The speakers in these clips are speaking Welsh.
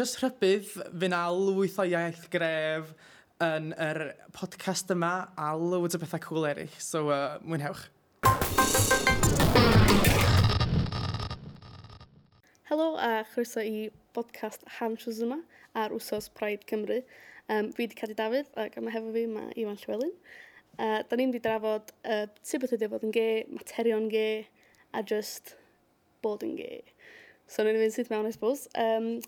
Just rhybydd fy'n alwyth o iaith gref yn yr podcast yma a loads o bethau cool eraill. So, uh, mwynhewch. Helo a chroeso i podcast Han yma ar wsos Pride Cymru. Um, fi wedi cadw Dafydd ac yma hefo fi mae Iwan Llywelyn. Uh, da ni wedi drafod uh, sut beth ydy fod yn ge, materion ge a just bod yn ge. So, ni'n mynd sydd mewn, I suppose. Um,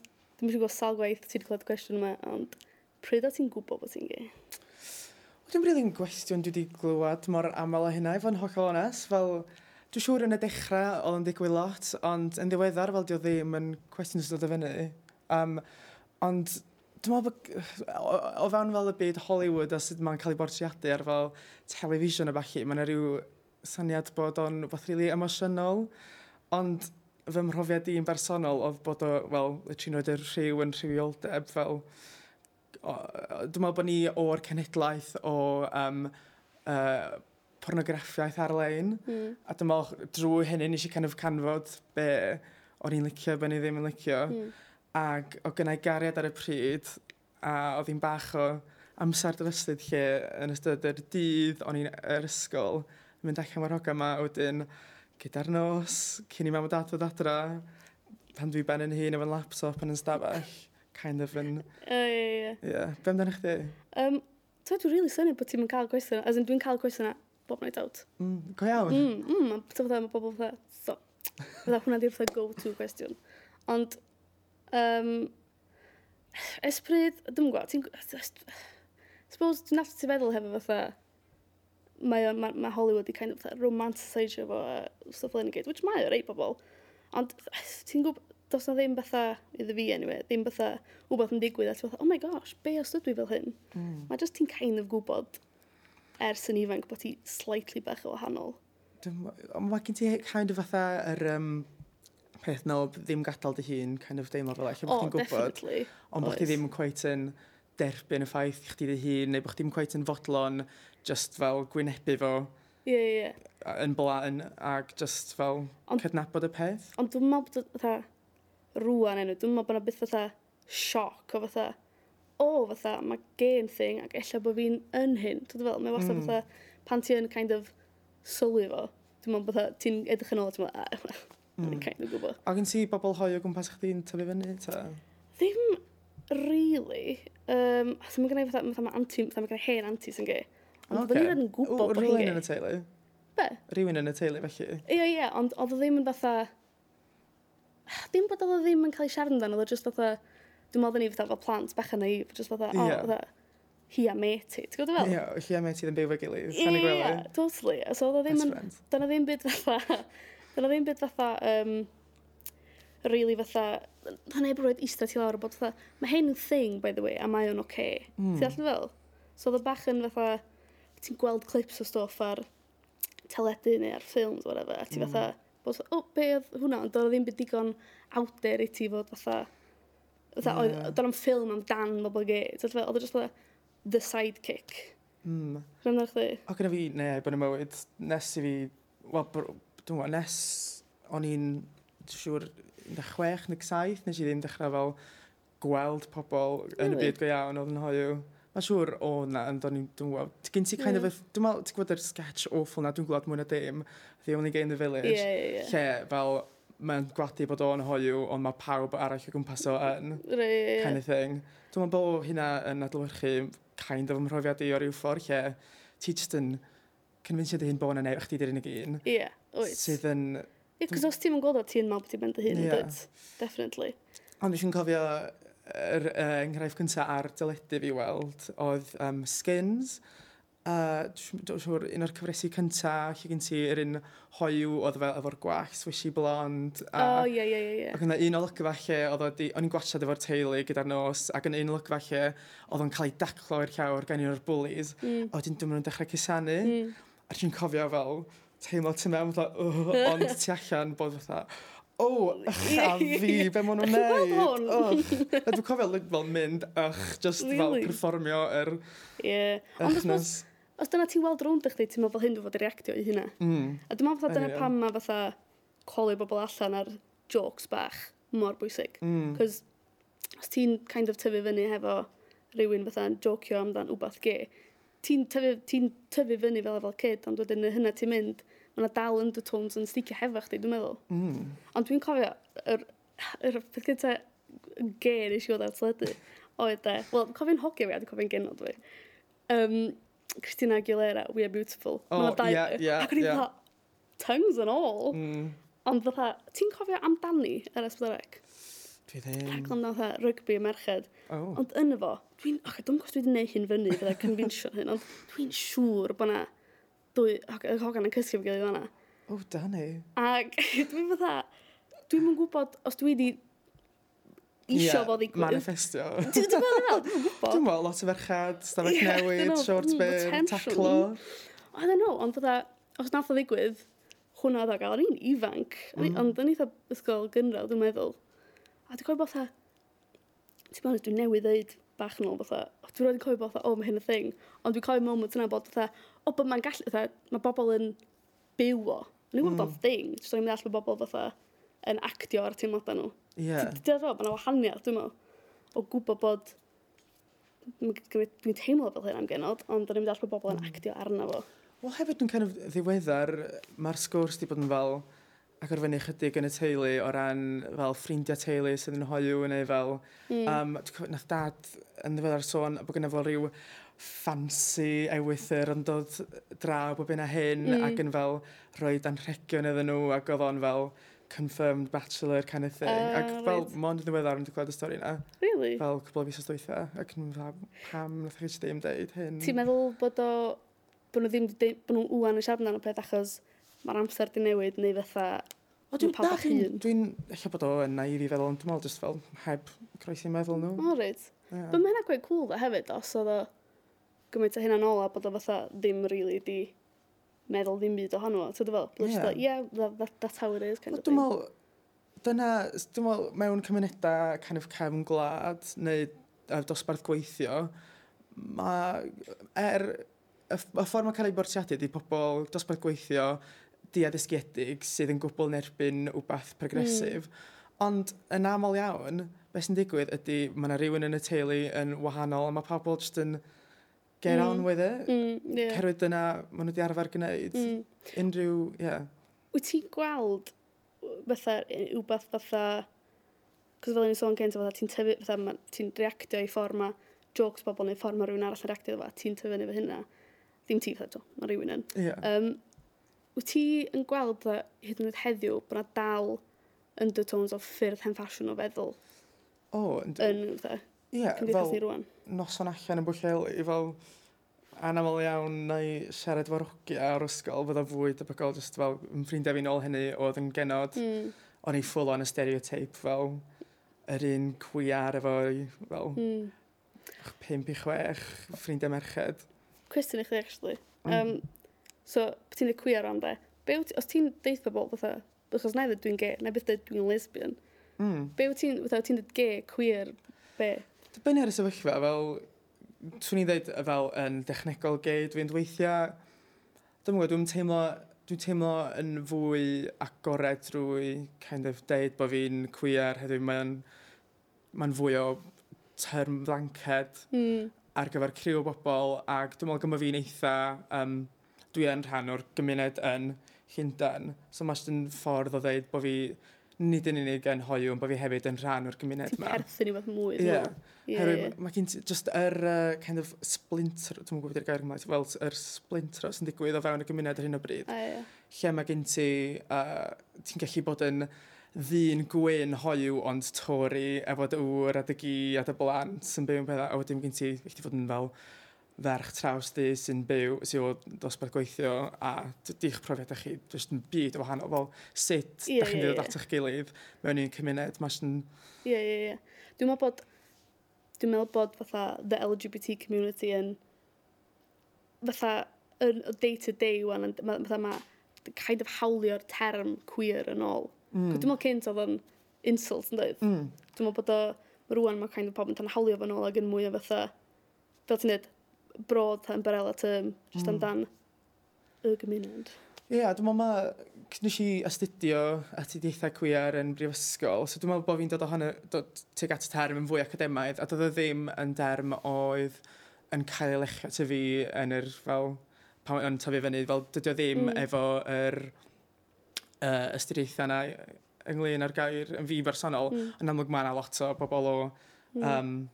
Dwi'n mynd i gwybod sal gwaith ti wedi clywed cwestiwn yma, ond pryd o ti'n gwybod bod ti'n gay? Dwi'n rili'n gwestiwn dwi wedi glywed mor aml o hynna, i fod yn hollol ones, fel... Dwi'n siŵr yn y dechrau oedd yn digwydd lot, ond yn ddiweddar fel di o ddim yn cwestiwn sydd oedd fyny. Um, ond dwi'n meddwl bod o, o fewn fel y byd Hollywood a sut mae'n cael ei bortriadu ar fel television y falle, mae'n rhyw syniad bod o'n fath rili really emosiynol, ond fy mhrofiad i'n bersonol oedd bod o, wel, literally roed yr rhyw yn rhywioldeb fel... O, dwi'n meddwl bod ni o'r cenedlaeth o um, uh, pornograffiaeth ar-lein. Mm. A dwi'n meddwl drwy hynny nes i kind of canfod be o'n i'n licio, be ni ddim yn licio. Mm. Ac o gynnau gariad ar y pryd, a oedd hi'n bach o amser dyfystydd lle yn ystod yr dydd o'n i'n yr ysgol, mynd allan mae'r hogan yma, wedyn gyda'r nos, cyn i mam o dad o adra, pan dwi ben yn hun efo'n laptop yn yn stafell, kind of yn... Ie, ie, ie. Ie, be amdano chdi? Um, Twa, dwi'n really syni bod ti'n cael gwestiwn, as in dwi'n cael gwestiwn bob night out. Mm, go iawn? Mm, mm, a fatha, mae bobl fatha, so, fatha hwnna di'r fatha go-to gwestiwn. Ond, um, esbryd, dwi'n gwybod, ti'n... Suppose, dwi'n nath alltid feddwl hefo fatha, mae, mae, mae Hollywood i kind of romanticisio fo a stuff like gyd, which mae o rei bobl. Ond ti'n gwybod, does na ddim bethau, iddo fi anyway, ddim bethau wbeth yn digwydd a ti'n fatha, oh my gosh, be os dydw i fel hyn? Mm. Mae just ti'n kind of gwybod ers yn ifanc bod ti slightly bach o wahanol. Ond mae gen ti kind of fatha yr um, peth no, ddim gadael dy hun, kind of deimlo fel eich, oh, ti'n gwybod. Ond bod ti ddim quite yn derbyn y ffaith i chdi dy hun, neu bod chdi'n quite yn fodlon just fel gwynebu fo Ie, yeah, ie. Yeah. Yn blaen ac just fel ond, cydnabod y peth. Ond dwi'n meddwl bod fatha rwan enw, dwi'n meddwl bod yna byth fatha sioc o fatha o fatha mae gen thing ac ella bod fi'n yn hyn. Dwi'n fel, mae wastad mm. fatha pan ti yn kind of sylwi fo, dwi'n meddwl bod ti'n edrych yn ôl, ti'n meddwl, ah, mm. kind of gwybod. Ac yn ti bobl hoi o gwmpas chdi'n tyfu fyny? Ta? Ddim really. Um, so mae gen i fatha, fatha mae anti, fatha mae gen i hen anti sy'n gei. Ond okay. fydden yn gwybod bod hi. Rwy'n yn y teulu? Be? Rwy'n yn y teulu felly? Ie, ie, ond oedd o ddim yn fatha... Dim bod oedd o ddim yn cael ei siarad amdano, oedd o just fatha... Dwi'n meddwl ni fatha fel plant bach yn ei, just fatha, o, yeah. fatha, hi a meti, ti'n gwybod fel? Ie, yeah, hi a meti ddim byw fe gilydd, Ie, i. Ie, totally. So, oedd o ddim yn... Dyna ddim byd fatha... Dyna ddim byd fatha... Um, really fatha, Dyna heb roed eistedd ti lawr a bod fatha, mae hyn yn thing, by the way, a mae o'n oce. Okay. Mm. Ti'n hmm. allan fel? So oedd o bach yn fatha, ti'n gweld clips o stoff ar teledu neu ar ffilms, whatever, a ti mm. fatha, bod, o, oh, be oedd hwnna, ond oedd ddim byd digon out i ti fod fatha, fatha yeah. oedd o'n ffilm am dan bobl gay, oedd oedd just fatha, the sidekick. Mm. Rwy'n chdi? O, gyda fi, ne, bod yn mywyd, nes i fi, wel, dwi'n gwybod, nes o'n i'n siŵr 16, 17, nes i ddim dechrau fel gweld pobl really? yn y byd go iawn oedd yn hoiw. Mae'n siŵr, o oh, na, ond o'n dwi'n gweld, gyn ti kind of, dwi'n meddwl, ti'n gwybod yr sketch awful na, dwi'n gweld mwy na dim, The Only Gay in the Village, yeah, yeah, yeah. lle fel, mae'n gwadu bod o'n hoiw, ond mae pawb arall o gwmpas o yn, right, kind of thing. Dwi'n meddwl bod hynna yn adlywyrchu kind of ymhrofiad i o ryw ffordd, lle ti just yn convinsio dy hun bod yna neu chdi dyr unig un. Ie, yeah, oes. Sydd yn... Ie, cos os ti'n gweld o, ti'n meddwl bod ti'n mynd dy hun, yeah. definitely. Ond dwi'n cofio yr uh, enghraifft cyntaf ar dyledu fi weld oedd um, Skins. Uh, dwi'n siŵr, un o'r cyfresu cyntaf, lle gen ti yr un hoiw oedd fel efo'r gwach, swishy blond. A, oh, ie, ie, ie. Ac yna un olygfa lle, oedd o'n i'n gwachod efo'r teulu gyda'r nos, ac yn un olygfa lle, oedd o'n cael ei daclo i'r llawr gan un o'r bwlis, mm. a wedyn dwi'n mynd dechrau cusanu. Mm. A ti'n cofio fel, teimlo tu mewn, ond tu allan bod fatha, o, oh, a fi, be maen nhw'n neud. oh. A dwi'n cofio like, fel mynd, ych, just really? fel performio yr... Er, yeah. Ond os, os dyna ti weld rownd ych di, ti'n meddwl hyn dwi'n fod i reactio i hynna. Mm. A dwi'n meddwl dyna pam mae fatha coli bobl allan ar jokes bach mor bwysig. Mm. Cos os ti'n kind of tyfu fyny hefo rhywun fatha'n jocio amdan wbath ge, ti'n tyfu, ti tyfu fyny fel efo kid, ond wedyn hynna ti'n mynd, mae yna dal undertones yn sticio hefo chdi, dwi'n meddwl. Mm. Ond dwi'n cofio, yr, yr peth gyda ger eisiau oedd ar teledu, oedd e, wel, cofio'n hogio fi, a dwi'n cofio'n genod fi. Um, Christina Aguilera, We Are Beautiful. Oh, ie, ie, ie. Ac o'n i'n dda, tongues and all. Mm. Ond fatha, ti'n cofio amdani yr esbydorec? Dwi ddim... Rhaglen na fatha rygbi y merched. Oh. Ond yn fo, dwi'n... Och, dwi'n gwybod dwi wedi gwneud hyn fyny, fydda convention hyn, ond dwi'n siŵr bod na dwy, y hogan yn cysgu fi gilydd fanna. O, oh, da ni. Ac dwi'n fatha, dwi'n mwyn gwybod os dwi wedi isio yeah, fo ddigwydd. Manifestio. Dwi'n dwi'n meddwl dwi'n gwybod. Dwi'n meddwl, lot o ferchad, stafell yeah, newid, short mm, burn, taclo. I don't know, ond fydda, os nath o ddigwydd, hwnna oedd o gael, o'n i'n ifanc, mm. ond o'n eitha ysgol gynradd, dwi'n meddwl. A dwi'n gwybod fatha, ti'n meddwl, dwi'n newydd ddeud bach yn ôl fatha, oh, dwi'n rhaid yn cofio bod o, mae hyn y thing. Ond dwi'n cofio moment yna bod fatha, o, bod mae'n gallu, fatha, mae bobl yn byw o. Ond dwi'n gwybod mm. thing, jyst o'n mynd bod bobl fatha yn actio ar teimladau nhw. Ie. Dwi'n dod mae'n wahaniaeth, dwi'n meddwl, o gwybod bod dwi'n teimlo fel hyn am genod, ond dwi'n mynd bod bobl yn mm. actio arno fo. Wel, hefyd yn kind of ddiweddar, mae'r sgwrs di bod yn fel, agor chydig yn y teulu o ran fel ffrindiau teulu sydd yn hoiw neu fel... Mm. Um, nath dad yn ddiweddar sôn bod gen fel rhyw ffansi ewythyr yn dod draw bob yna hyn mm. ac yn fel rhoi anrhegion iddyn nhw ac oedd o'n fel confirmed bachelor kind of thing. Uh, ac fel right. mond yn ddiweddar yn dweud y stori yna. Really? Fel cwbl o fisoedd dweitha. Ac yn fel pam nath chi ddim deud hyn. Ti'n meddwl bod o... Bod nhw ddim... Bod nhw wwan yn siarad amdano peth achos mae'r amser di newid neu fatha O, dwi'n pa bach un. Dwi'n, eich bod o yn naif i feddwl, ond dwi'n meddwl just fel heb croesi meddwl nhw. O, reit. Yeah. But mae'n agwedd cool dda hefyd, os oedd o gymaint o hynna nôl a bod o fatha ddim really di meddwl ddim byd ohono fo. Ti'n fel, yeah, yeah that, that, that's how it is, kind well, of thing. Dwi'n meddwl, dyna, dwi'n meddwl, mewn cymunedau kind of cefn gwlad neu dosbarth gweithio, mae er y, y ffordd mae'n cael ei bortiadu ydy pobl dosbarth gweithio diaddysgiedig sydd yn gwbl yn erbyn wbath hmm. progresif. Mm. Ond yn aml iawn, beth sy'n digwydd ydy mae yna rhywun yn y teulu yn wahanol a mae pobl jyst yn get mm. on hmm. with it. Mm, yeah. Cerwyd dyna maen nhw wedi arfer gwneud. Mm. Unrhyw, ie. Yeah. Wyt ti'n gweld fatha, wbeth fatha, cos fel un i sôn gynt, fatha ti'n tyfu, fatha ti'n reactio i ffordd ma jokes bobl neu ffordd ma rhywun arall yn reactio fatha, ti'n tyfu neu fy hynna. Ddim ti fatha, mae rhywun yn. Yeah. Um, wyt ti yn gweld dda, hyd yn oed heddiw, bod na dal undertones o ffyrdd hen ffasiwn o feddwl? O, oh, yn, dda, yeah, cymdeithas ni rwan. Noson allan yn bwyll fel anaml iawn neu siarad fo'r rogi ar ysgol fydda fwy debygol jyst fel yn ffrindiau fi'n ôl hynny oedd yn genod mm. o'n i full on y stereotype fel yr un cwiar efo i fel mm. 5 i 6 ffrindiau merched. Cwestiwn i chi actually. Mm. Um, So, ti'n y cwyr am de. Be wti, os ti'n deud pobl fatha, achos na i dwi'n gay, na beth dwi'n lesbian, mm. be wyt ti'n, fatha, ti'n dweud gay, queer, be? Dibynnu ar y sefyllfa, fel, swn i'n dweud fel yn dechnegol gay, dwi'n dweithio, dwi'n gwybod, dwi'n teimlo, dwi'n teimlo yn fwy agored drwy kind of deud bod fi'n queer, heddiw mae'n mae'n fwy o term blanced mm. ar gyfer criw o bobl ac dwi'n meddwl gyma fi'n eitha um, dwi yn rhan o'r gymuned yn Llundain. So mae'n yn ffordd o ddeud bod fi nid yn unig yn hoiw, ond bod fi hefyd yn rhan o'r gymuned yma. Ti'n perthyn i fath mwy. Ie. Herwydd, mae gen ti just yr uh, kind of splinter, dwi'n gwybod i'r gair Gymraeg, fel yr splinter sy'n digwydd o fewn y gymuned ar hyn o bryd. A, ie. Lle mae gen ti, uh, ti'n gallu bod yn ddyn gwyn hoiw ond tori efo dy wr a dy gi a dy blant sy'n byw yn pethau a wedyn gen ti, eich ti fod yn fel ferch traws di sy'n byw, sy'n bod dosbarth gweithio, a di'ch profiadau chi jyst yn byd o wahanol, fel sut yeah, da chi'n yeah, dod yeah. at eich gilydd mewn un cymuned, mae sy'n... Ie, ie, ie. Dwi'n meddwl bod, dwi'n meddwl bod fatha the LGBT community yn fatha yn day to day wan, fatha ma kind of hawlio'r term queer yn ôl. Mm. Dwi'n meddwl cynt oedd yn insult yn dweud. Mm. Dwi'n meddwl bod o, rwan mae kind of pobl yn tan hawlio fan ôl ac yn mwy o fatha, fel ti'n dweud, broad ta umbrella term, just mm. amdan y gymuned. Ie, yeah, dwi'n meddwl ma, nes i astudio astudiaethau cwiar yn brifysgol, so dwi'n meddwl bod fi'n dod ohono, dod tuag at y term yn fwy academaidd, a doedd o ddim yn derm oedd yn cael ei lechio ty fi yn yr, fel, pan o'n tyfu fyny, fel dydy o ddim mm. efo yr uh, ystyriaethau yna ynglyn â'r gair yn fi bersonol, mm. yn amlwg mae yna lot o bobl o mm. um, mm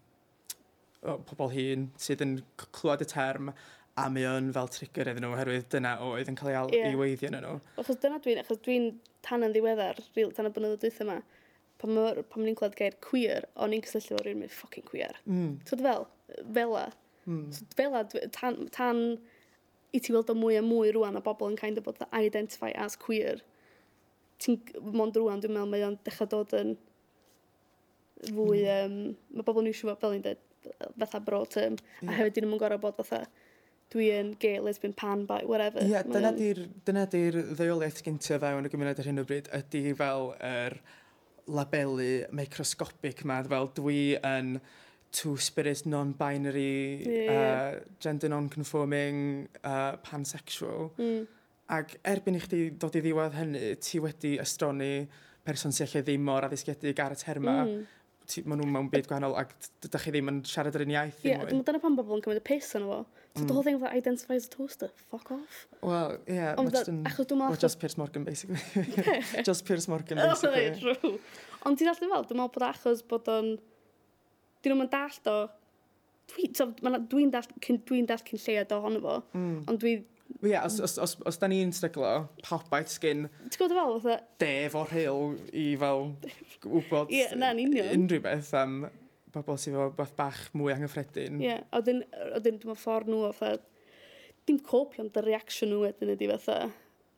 pobl hun sydd yn clywed y term a mae o'n fel trigger iddyn nhw oherwydd dyna oedd yn cael ei, yeah. ei weiddio yn nhw. Achos dyna dwi'n, achos dwi'n tan yn ddiweddar, tan y blynyddoedd dwi'n yma, pan mae'n ni'n clywed gair queer, o'n i'n cysylltu fo rhywun mynd ffocin queer. Mm. So fel, fela. Mm. So fela, tan, tan i ti weld o mwy a mwy rwan a bobl yn kind of bod identify as queer, ti'n mond rwan dwi'n meddwl mae o'n dechrau dod yn fwy, mm. um, mae bobl yn eisiau fel i'n dweud, fatha bro term. Yeah. A hefyd, dyn nhw'n gorau bod fatha dwi yn gay, lesbian, pan, bi, whatever. Ie, yeah, dyna di'r di ddeoliaeth gyntaf fewn y gymuned ar hyn o bryd, ydy fel yr er labelu microscopic ma, fel dwi yn two-spirit, non-binary, yeah. uh, gender non-conforming, uh, pansexual. Mm. Ac erbyn i chdi dod i ddiwedd hynny, ti wedi estroni person sy'n lle ddim mor addysgiedig ar y terma. Mm maen nhw mewn byd gwahanol ac dydych chi ddim yn siarad yr un iaith. Ie, yeah, dyna pan bobl yn cymryd y piss yn efo. So mm. the whole thing that identifies a toaster, fuck off. Well. Yeah, Ond just, well, just Piers Morgan, basically. just Piers Morgan, basically. Oh, true. Ond ti'n allu fel, dwi'n meddwl bod achos bod o'n... Dyn nhw'n dallt o... Dwi'n so, dwi dallt cyn llead ohono fo, mm. ond dwi Ie, yeah, os, os, os, os da ni'n stryglo, pobaith sgyn... Ti'n gwybod fel, fatha? Def o'r hyl i fel wybod... Ie, yeah, na'n union. Unrhyw beth am bobl sydd efo beth bach mwy anghyffredin. Ie, yeah, a dyn, dyn dwi'n ffordd nhw o fatha... Dim copio ond y reaction nhw wedyn ydi fatha...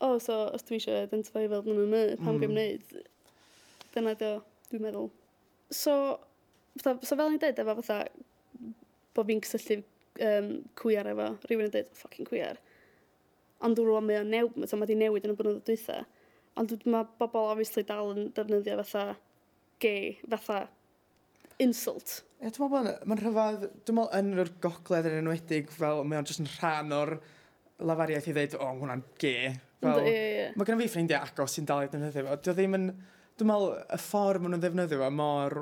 O, oh, so, os dwi eisiau identify fel nhw'n yma, pam mm. gwneud? Dyna dio, dwi'n meddwl. So, fatha, so fel ni'n dweud efo fatha... Bod fi'n cysylltu um, cwiar efo, rhywun yn dweud, oh, fucking cwiar Ond dwi'n rwan mae o'n newid, so mae wedi newid yn y blynyddoedd dwytha. Ond mae bobl obviously dal yn defnyddio fatha gay, fatha insult. Ie, yeah, dwi'n meddwl, mae'n rhyfedd, dwi'n meddwl yn yr gogledd yn enwedig, fel mae o'n jyst yn rhan o'r lafariaeth i ddweud, o, oh, hwnna'n gay. Fel, yeah, yeah. Mae gen fi ffrindiau agos sy'n dal i ddefnyddio fo. Dwi'n ddim yn, dwi'n meddwl, y ffordd maen nhw'n ddefnyddio fo mor,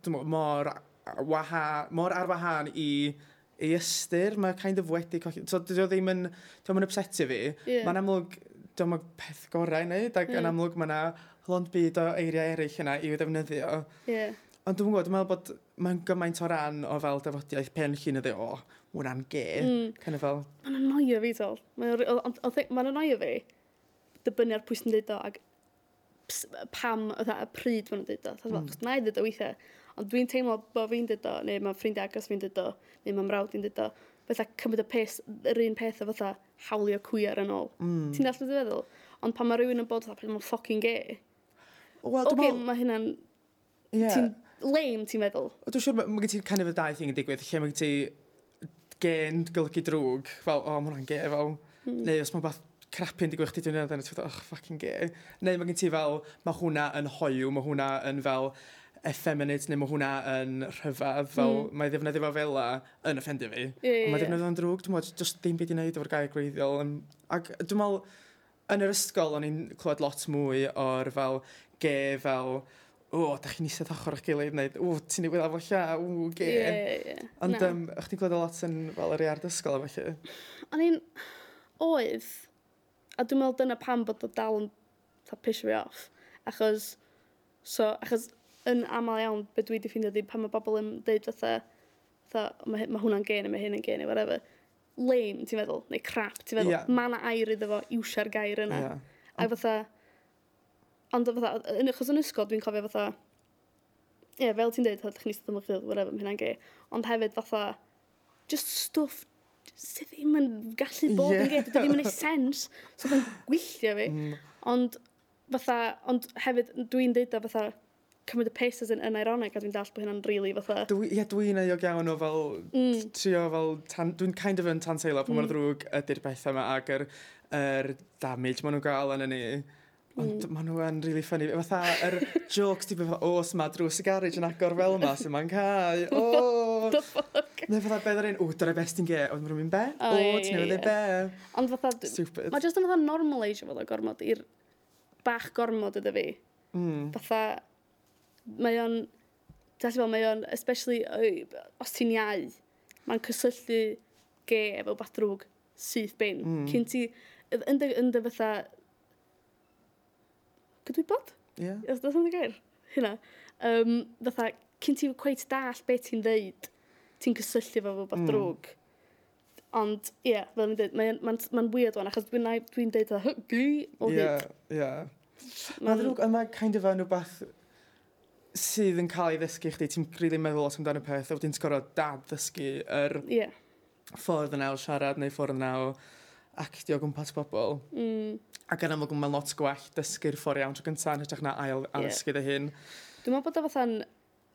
dwi'n meddwl, mor, waha, mor ar wahan i ei ystyr, mae kind of wedi colli... So, dwi ddim yn... Dwi yn upsetio fi. Yeah. Mae'n amlwg... Dwi am peth gorau i wneud, ac mm. yn amlwg mae yna lond byd o eiriau eraill yna i'w ddefnyddio. Yeah. Ond dwi'n gwybod, dwi'n meddwl bod mae'n gymaint o ran o fel dyfodiaeth pen llun ydi, o, hwnna'n ge. Mm. Kind of fel... Mae'n anoio fi, tol. Mae'n anoio fi. Dibynnu ar pwy sy'n dweud o, ac pam, o, e, y pryd ma'n dweud o. Mm. na i ddeud o weithiau Ond dwi'n teimlo bod fi'n dweud o, neu mae ffrindiau agos fi'n dweud o, neu mae mrawd fi'n dweud o. Fytha cymryd y pes, yr un peth o fatha hawlio cwyar yn ôl. Mm. Ti'n dall beth feddwl? Ond pan mae rhywun yn bod fatha, mae'n ffocin gay. Wel, okay, mae hynna'n... Yeah. Ti'n lame, ti'n meddwl? Dwi'n siŵr, mae gen ti kind of y dau thing yn digwydd, lle mae gen ti gen golygu drwg, fel, o, oh, mae hwnna'n ge, fel... Mm. Neu os mae beth crapu'n digwydd chdi dwi'n edrych, ti'n edrych, oh, fucking ge. Neu mae gen ti fel, mae hwnna yn hoiw, mae hwnna yn fel, effeminate neu mae hwnna yn rhyfedd fel mm. mae ddefnyddio fo fel la yn offendio fi. Yeah, ond mae ddefnyddio yn drwg, dwi'n meddwl, just ddim byd i wneud efo'r gair gwreiddiol. Ac dwi'n meddwl, yn yr ysgol o'n i'n clywed lot mwy o'r fel ge fel o, da chi'n eistedd ochr o'ch gilydd, neu, o, ti'n newydd afo lla, o, ge. Yeah, yeah. Ond, no. um, o'ch ti'n gweld lot yn fel yr iard ysgol, felly? O'n i'n oedd, a dwi'n meddwl dyna pam bod o dal yn pisio fi off. Achos, so, achos yn aml iawn be dwi wedi ffeindio di pan mae bobl yn dweud fatha, fatha mae, ma hwnna'n gen i, mae hyn yn gen i, whatever. Lame, ti'n meddwl, neu crap, ti'n meddwl. Yeah. Mae yna air iddo fo, iwsia'r gair yna. Yeah. A fatha, ond fatha, yn achos yn ysgol dwi'n cofio fatha, ie, yeah, fel ti'n dweud, ydych chi'n eistedd ymwch ddod, whatever, mae hynna'n gay. Ond hefyd fatha, just stuff sydd ddim yn gallu bod yeah. yn gay, dydy ddim yn ei sens, so mae'n gwyllio fi. Mm. Ond fatha, ond hefyd, dwi'n dweud fatha, cymryd y pace yn yn ironic a dwi'n dall bod hynna'n rili really fatha. Dwi, yeah, dwi'n eog iawn o fel mm. trio fel, dwi'n kind of yn tan teilo pan mm. mae'r ddrwg ydy'r bethau yma ac yr, yr damage maen nhw'n gael yn ni. Ond mm. maen nhw yn really funny. Fatha, yr jokes di fatha, os ma drws y garage yn agor fel yma, sy'n ma'n cael. O! What the fuck? Neu fatha, beth ar un, o, dyna best ti'n ge. Oedd maen nhw'n mynd be? O, ti'n newydd ei be? Ond fatha, Stupid. mae jyst yn fatha normalisio fatha gormod i'r bach gormod ydy fi. Mm. Fatha, mae o'n, da ti'n mae o'n, especially, os ti'n iau, mae'n cysylltu ge efo bach drwg syth bin. Mm. Cyn ti, yn dy, yn dy fatha, gydwybod? Ie. Yeah. Os dwi'n gair, hynna. Um, fatha, cyn ti cweith dall beth ti'n ddeud, ti'n cysylltu efo fo bach mm. drwg. Hmm. Ond, ie, yeah, fel ni'n dweud, mae'n ma n, ma, weird o'n, achos dwi'n dwi deud o hygwi o hyd. Ie, ie. Mae'n ddrwg yma kind of yn rhywbeth sydd yn cael ei ddysgu chdi, ti'n rili meddwl os amdano peth, a wedyn ti'n gorfod dad ddysgu yr yeah. ffordd yna o siarad neu ffordd yna o actio gwmpas pobl. Mm. Ac yn amlwg mae'n lot gwell dysgu'r ffordd iawn tro gyntaf yn hytrach na ail addysgu yeah. dy hun. Dwi'n meddwl bod o fatha'n,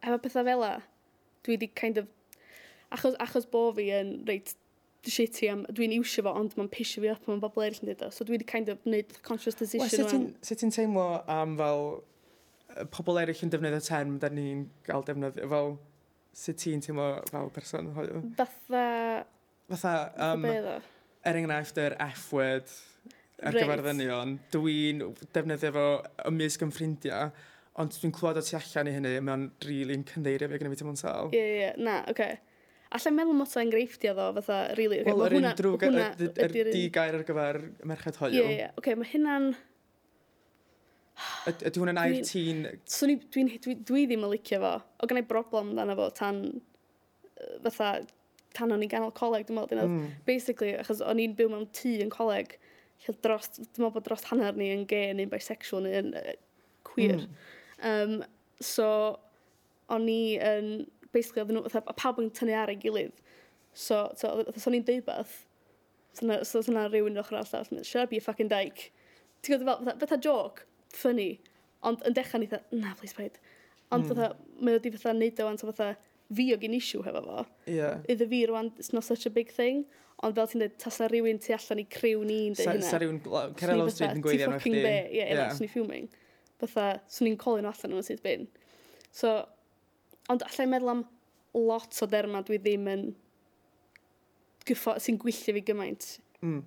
efo pethau fel a, dwi wedi kind of, achos, achos bo fi yn reit shitty am, dwi'n iwsio fo, ond mae'n pisio fi up, mae'n bobl eraill yn dweud o. So dwi wedi kind of wneud conscious decision. Wel, sut ti'n teimlo am fel pobl eraill yn defnyddio term, da ni'n gael defnyddio fel sut ti'n teimlo fel person? Fatha... Fatha... Um, er enghraifft yr F-word ar right. gyfer ddynion, dwi'n defnyddio fo ymysg yn ffrindiau, ond dwi'n clywed o tu allan i hynny, mae'n rili'n really cyndeirio fi gyda fi teimlo'n sal. Ie, yeah, ie, yeah. na, oce. Okay. Allai'n meddwl mot o'n enghreifftiau ddo, fatha, rili. Really, okay, Wel, yr un drwg, ydy'r di gair ar gyfer merched hoiw. Ie, ie, oce, mae hynna'n... Ydy hwn yn air ti'n... So ni, dwi, dwi, dwi ddim yn licio fo. O gen broblem dan fo tan... Fatha, tan o'n i'n ganol coleg, dwi'n meddwl, mm. Basically, achos o'n i'n byw mewn tŷ yn coleg, lle dros, dwi'n meddwl bod dros hanner ni yn gay, neu'n bisexual, neu'n uh, queer. Mm. Um, so, o'n i yn... Basically, oedden nhw, fatha, pawb yn tynnu ar ei gilydd. So, so, so o'n i'n deud beth, so yna so, so, rhywun o'ch arall, siarad be you fucking dyke. Ti'n gwybod, fatha, fatha joke, funny, ond yn dechrau'n eitha, na, please paid. Ond mm. fatha, mae wedi fatha neud o, ond fatha, fi o gen isiw hefo fo. Yeah. Iddo fi rwan, it's not such a big thing. Ond fel ti'n dweud, tas na rhywun tu allan i criw ni'n dweud hynna. Sa rhywun, Cerelo Street yn gweithio arno chdi. Ti fucking be, ie, yeah, swn i fuming. Fytha, swn i'n colin nhw allan yma sydd bin. So, ond allai meddwl am lot o derma dwi ddim yn gyffo, sy'n gwyllio fi gymaint. Mm.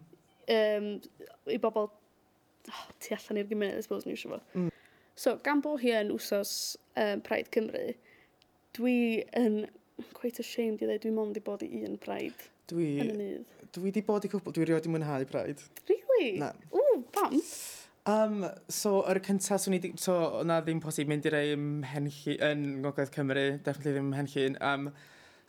Um, I bobl oh, tu allan i'r gymuned, I suppose, ni eisiau fo. Mm. So, gan bo hi yn wsos um, Pride Cymru, dwi yn quite ashamed i ddweud, dwi'n mond i bod i un Pride. Dwi... Yn y nydd. Dwi di bod i cwbl, dwi rioed i mwynhau Pride. Really? Na. Ww, pam? Um, so, yr cyntaf, swn i di, so, na ddim posib mynd i rei mhenllu, yn Ngogledd Cymru, definitely ddim mhenllu'n. Um,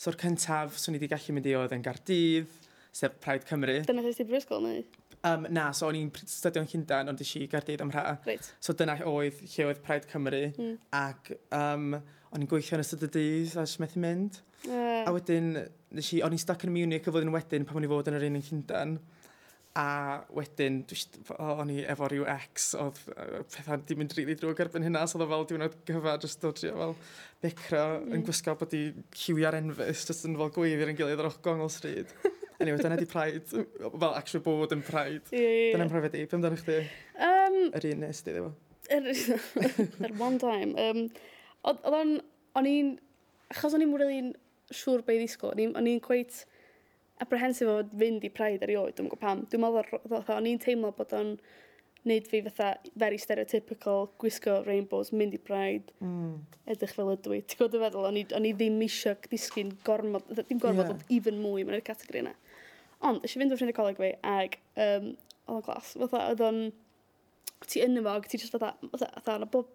so'r cyntaf, swn i di gallu mynd i oedd yn Gardydd, sef Pride Cymru. Dyna ddysg i Brysgol, neu? Um, na, so o'n i'n studio'n Llundain, ond eisiau Gardydd am rha. Right. So dyna oedd lle oedd Pride Cymru. Mm. Ac um, o'n i'n gweithio yn ystod y dydd, a sy'n methu mynd. Uh. A wedyn, nes i, o'n i'n stuck yn Munich y flwyddyn wedyn pan o'n i fod yn yr un yn Llundain. A wedyn, o'n i efo rhyw ex, oedd pethau di mynd rili really drwg erbyn hynna, so oedd o fel diwrnod gyfa, jyst dod trio fel becro, mm. yn hmm. gwisgo bod i lliwiau'r enfys, jyst yn fel gweiddi'r yn gilydd ar ochr gongol stryd. Anyway, dyna di Pride. Fel, actually bod yn Pride. Yeah. Dyna'n Pride i. Pym dyna chdi? Um, Yr un nes di, ddefo. er, one time. Um, Oedd o'n... O'n i'n... Achos o'n i'n mwyn really siŵr be i ddisgwyl. O'n i'n cweit apprehensive o fynd i Pride erioed. Dwi'n gwybod pam. Dwi'n meddwl o'n i'n teimlo bod o'n... On wneud fi fatha very stereotypical, gwisgo rainbows, mynd i braidd, mm. edrych fel ydw i. Ti'n gwybod y feddwl, o'n i, on i ddim eisiau disgyn gormod, ddim gormod, yeah. even mwy mewn i'r categori yna. Ond, eisiau fynd o'r ffrind y coleg fi, ag um, oedd o'n glas, fatha, oedd o'n, ti yn efo, ti just fatha, fatha, fatha, fatha, bob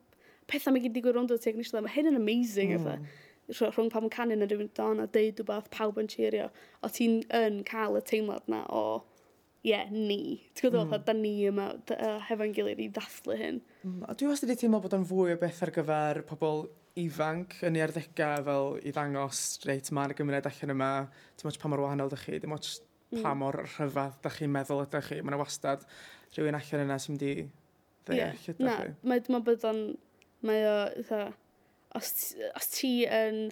pethau mae gyd i o ti, ac nisio i mae hyn yn amazing, mm. fatha rhwng pam yn canu yn rhywun don a deud rhywbeth pawb yn cheerio, o ti'n yn cael y teimlad na o yeah, ni. Ti'n gwybod, mm. da ni yma uh, hefo'n gilydd i ddathlu hyn. Mm. A dwi wastad wedi teimlo bod o'n fwy o beth ar gyfer pobl ifanc yn ei arddegau fel i ddangos, reit, mae'r gymuned allan yma, ti'n mwyn pa mor wahanol ydych chi, ti'n mwyn mm. pa hmm. mor rhyfedd ydych chi'n meddwl ydych chi. Mae'n wastad rhywun allan yna sy'n di ddeall yeah. ydych chi. Na, mae'n bod o'n... Mae o, tha, os, os ti yn...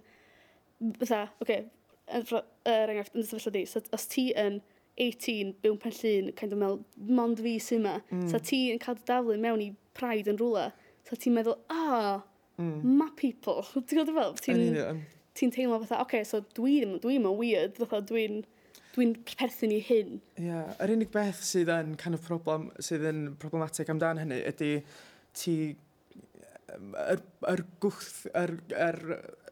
Fytha, oce, okay, er enghraifft, yn sefyllfa di, so, os ti yn... 18, bywn pen llun, kind of meddwl, mond fi sy'n yma. Mm. So ti yn cael dy daflu mewn i pride yn rhywle. So ti'n meddwl, ah, oh, mm. ma people. Ti'n gwybod fel? Ti'n ti teimlo fatha, oce, okay, so dwi'n dwi ddim yn weird, fatha dwi'n dwi'n perthyn i hyn. Ie, yeah, yr unig beth sydd yn kind of problem, sydd yn problematic amdan hynny ydy ti yr, yr gwth, yr, yr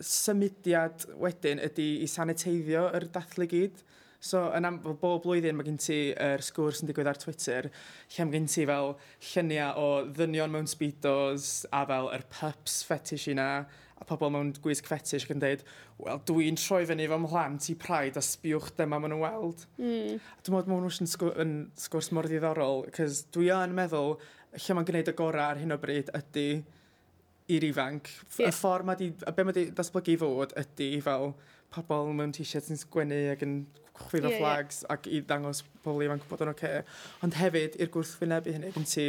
symudiad wedyn ydy i saniteiddio yr dathlu gyd. So, yn am, fel bob blwyddyn, mae gen ti yr er sgwrs yn digwydd ar Twitter, lle mae gen ti fel lluniau o ddynion mewn speedos a fel yr er pups fetish yna, a pobl mewn gwisg fetish yn dweud, wel, dwi'n troi fyny fy mhlant i praid a sbiwch dyma maen nhw'n weld. Mm. Dwi'n meddwl maen nhw'n sgw yn sgwrs mor ddiddorol, cys dwi yn meddwl lle mae'n gwneud y gorau ar hyn o bryd ydy i'r ifanc. Yeah. Y ffordd mae di, a be mae di datblygu i fod ydy fel pobl mewn t-shirts yn sgwennu ac yn chwiro yeah, flags yeah. ac i ddangos pobl ifanc bod yn oce. Okay. Ond hefyd, i'r gwrthwynebu hynny, yn ti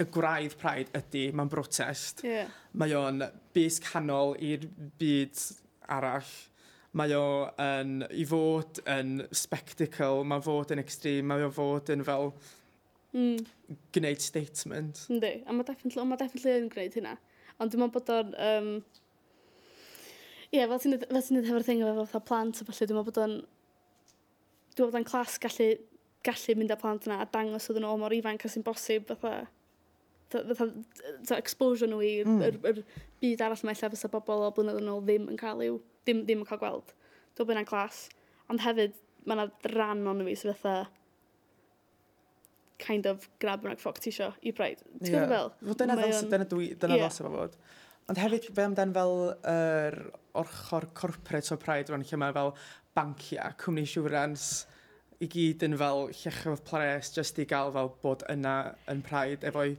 y gwraidd praid ydy, mae'n brotest. Yeah. Mae o'n bus canol i'r byd arall. Mae o yn, i fod yn spectacle, mae fod yn extreme, mae o fod yn fel mm. gwneud statement. Ynddi, a mae definitely, ma definitely yn gwneud hynna. Ond dwi'n meddwl bod o'n um, Ie, fel ti'n dweud hefo'r thing efo fatha plant a falle, dwi'n meddwl bod o'n... Dwi'n meddwl bod o'n clas gallu, gallu mynd â plant yna a dangos oedden nhw o mor ifanc a sy'n bosib fatha fatha exposure nhw i'r mm. er, er byd arall mae lle fysa bobl o blynedd yn ôl ddim yn cael i'w, ddim, ddim yn cael gweld. Dwi'n bynnag clas. Ond hefyd, mae yna ran o'n fi sydd fatha kind of grab yn ffoc ti isio i braid. Ti'n yeah. gwybod fel? Dyna ddylsa, dyna dwi, dyna yeah. ddylsa fod. Ond hefyd, fe amdan fel yr er orchor corporate o Pride rwan, lle mae fel bancia, cwmni siwrans, i gyd yn fel llechodd pres just i gael fel bod yna yn Pride efo'i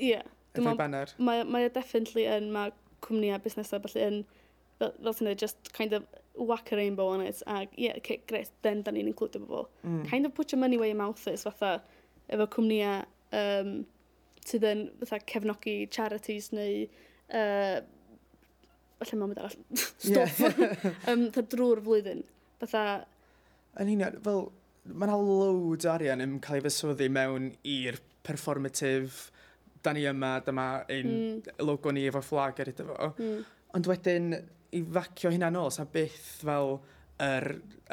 yeah. efo banner. Mae, mae definitely yn, mae cwmnïau busnesau felly yn, fel, fel sy'n just kind of whack a rainbow on it, a yeah, okay, great, then da ni'n includio bobl. Mm. Kind of put your money where your mouth is, fatha, efo cwmnïau um, sydd yn fatha cefnogi charities neu uh, falle mam arall, stwff, yeah. um, drwy'r flwyddyn. Fatha... Yn union, fel, mae yna load o arian yn cael ei fyswyddi mewn i'r performative, da ni yma, dyma ein mm. logo ni efo fflag ar iddo fo. Mm. Ond wedyn, i facio hynna nôl, sa byth fel yr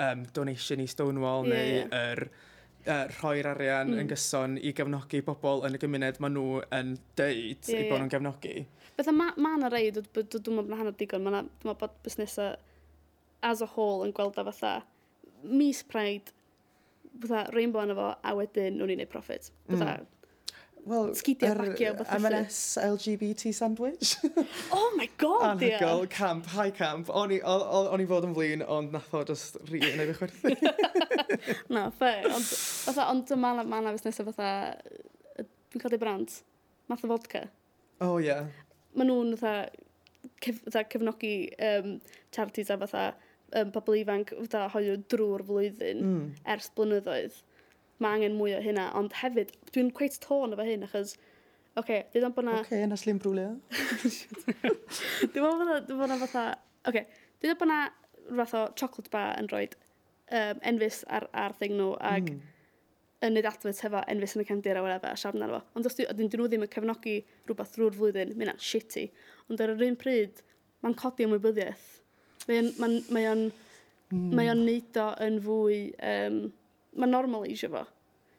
um, donation i Stonewall yeah, neu yr... Yeah uh, rhoi'r arian mm. yn gyson i gefnogi bobl yn y gymuned maen nhw yn deud yeah, i bod nhw'n gefnogi. Beth ma, ma na rei, dwi'n meddwl bod yna hanner digon, dwi'n meddwl bod busnesau as a whole yn gweld a fatha mis Pride, fatha rainbow yna fo, a wedyn nhw'n i'n wneud profit. Mm. Fatha, mm. Wel, sgidiau er, bacio beth M&S LGBT sandwich. oh my god, ie. Anhygol, camp, high camp. O'n i fod yn flin, ond nath o just rhi yn ei fi chwerthu. Na, fair. Ond, fatha, ond dyma na, ma na fusnesau fatha, dwi'n cael ei brand, math o vodka. Oh, ie. Yeah. Mae nhw'n fatha, cef, fatha cefnogi um, charities a fatha um, pobl ifanc fatha hoiw drwy'r flwyddyn mm. ers blynyddoedd. Mae angen mwy o hynna, ond hefyd, dwi'n cweith tôn efo hyn, achos Oce, okay, dwi'n meddwl bod na... Oce, okay, yna slim brwlio. dwi'n meddwl bod na fatha... Oce, okay, dwi'n meddwl bod na fath o chocolate bar yn rhoi um, enfus ar, ar thing nhw ac mm. yn neud adfod hefo enfus yn y cefndir a whatever a siarad arno fo. Ond os dyn nhw ddim yn cefnogi rhywbeth drwy'r flwyddyn, mae'n hynna'n shitty. Ond ar yr un pryd, mae'n codi ymwybyddiaeth. Mae o'n mae o'n mm. mae o'n neud o yn fwy um, mae'n normal eisiau fo.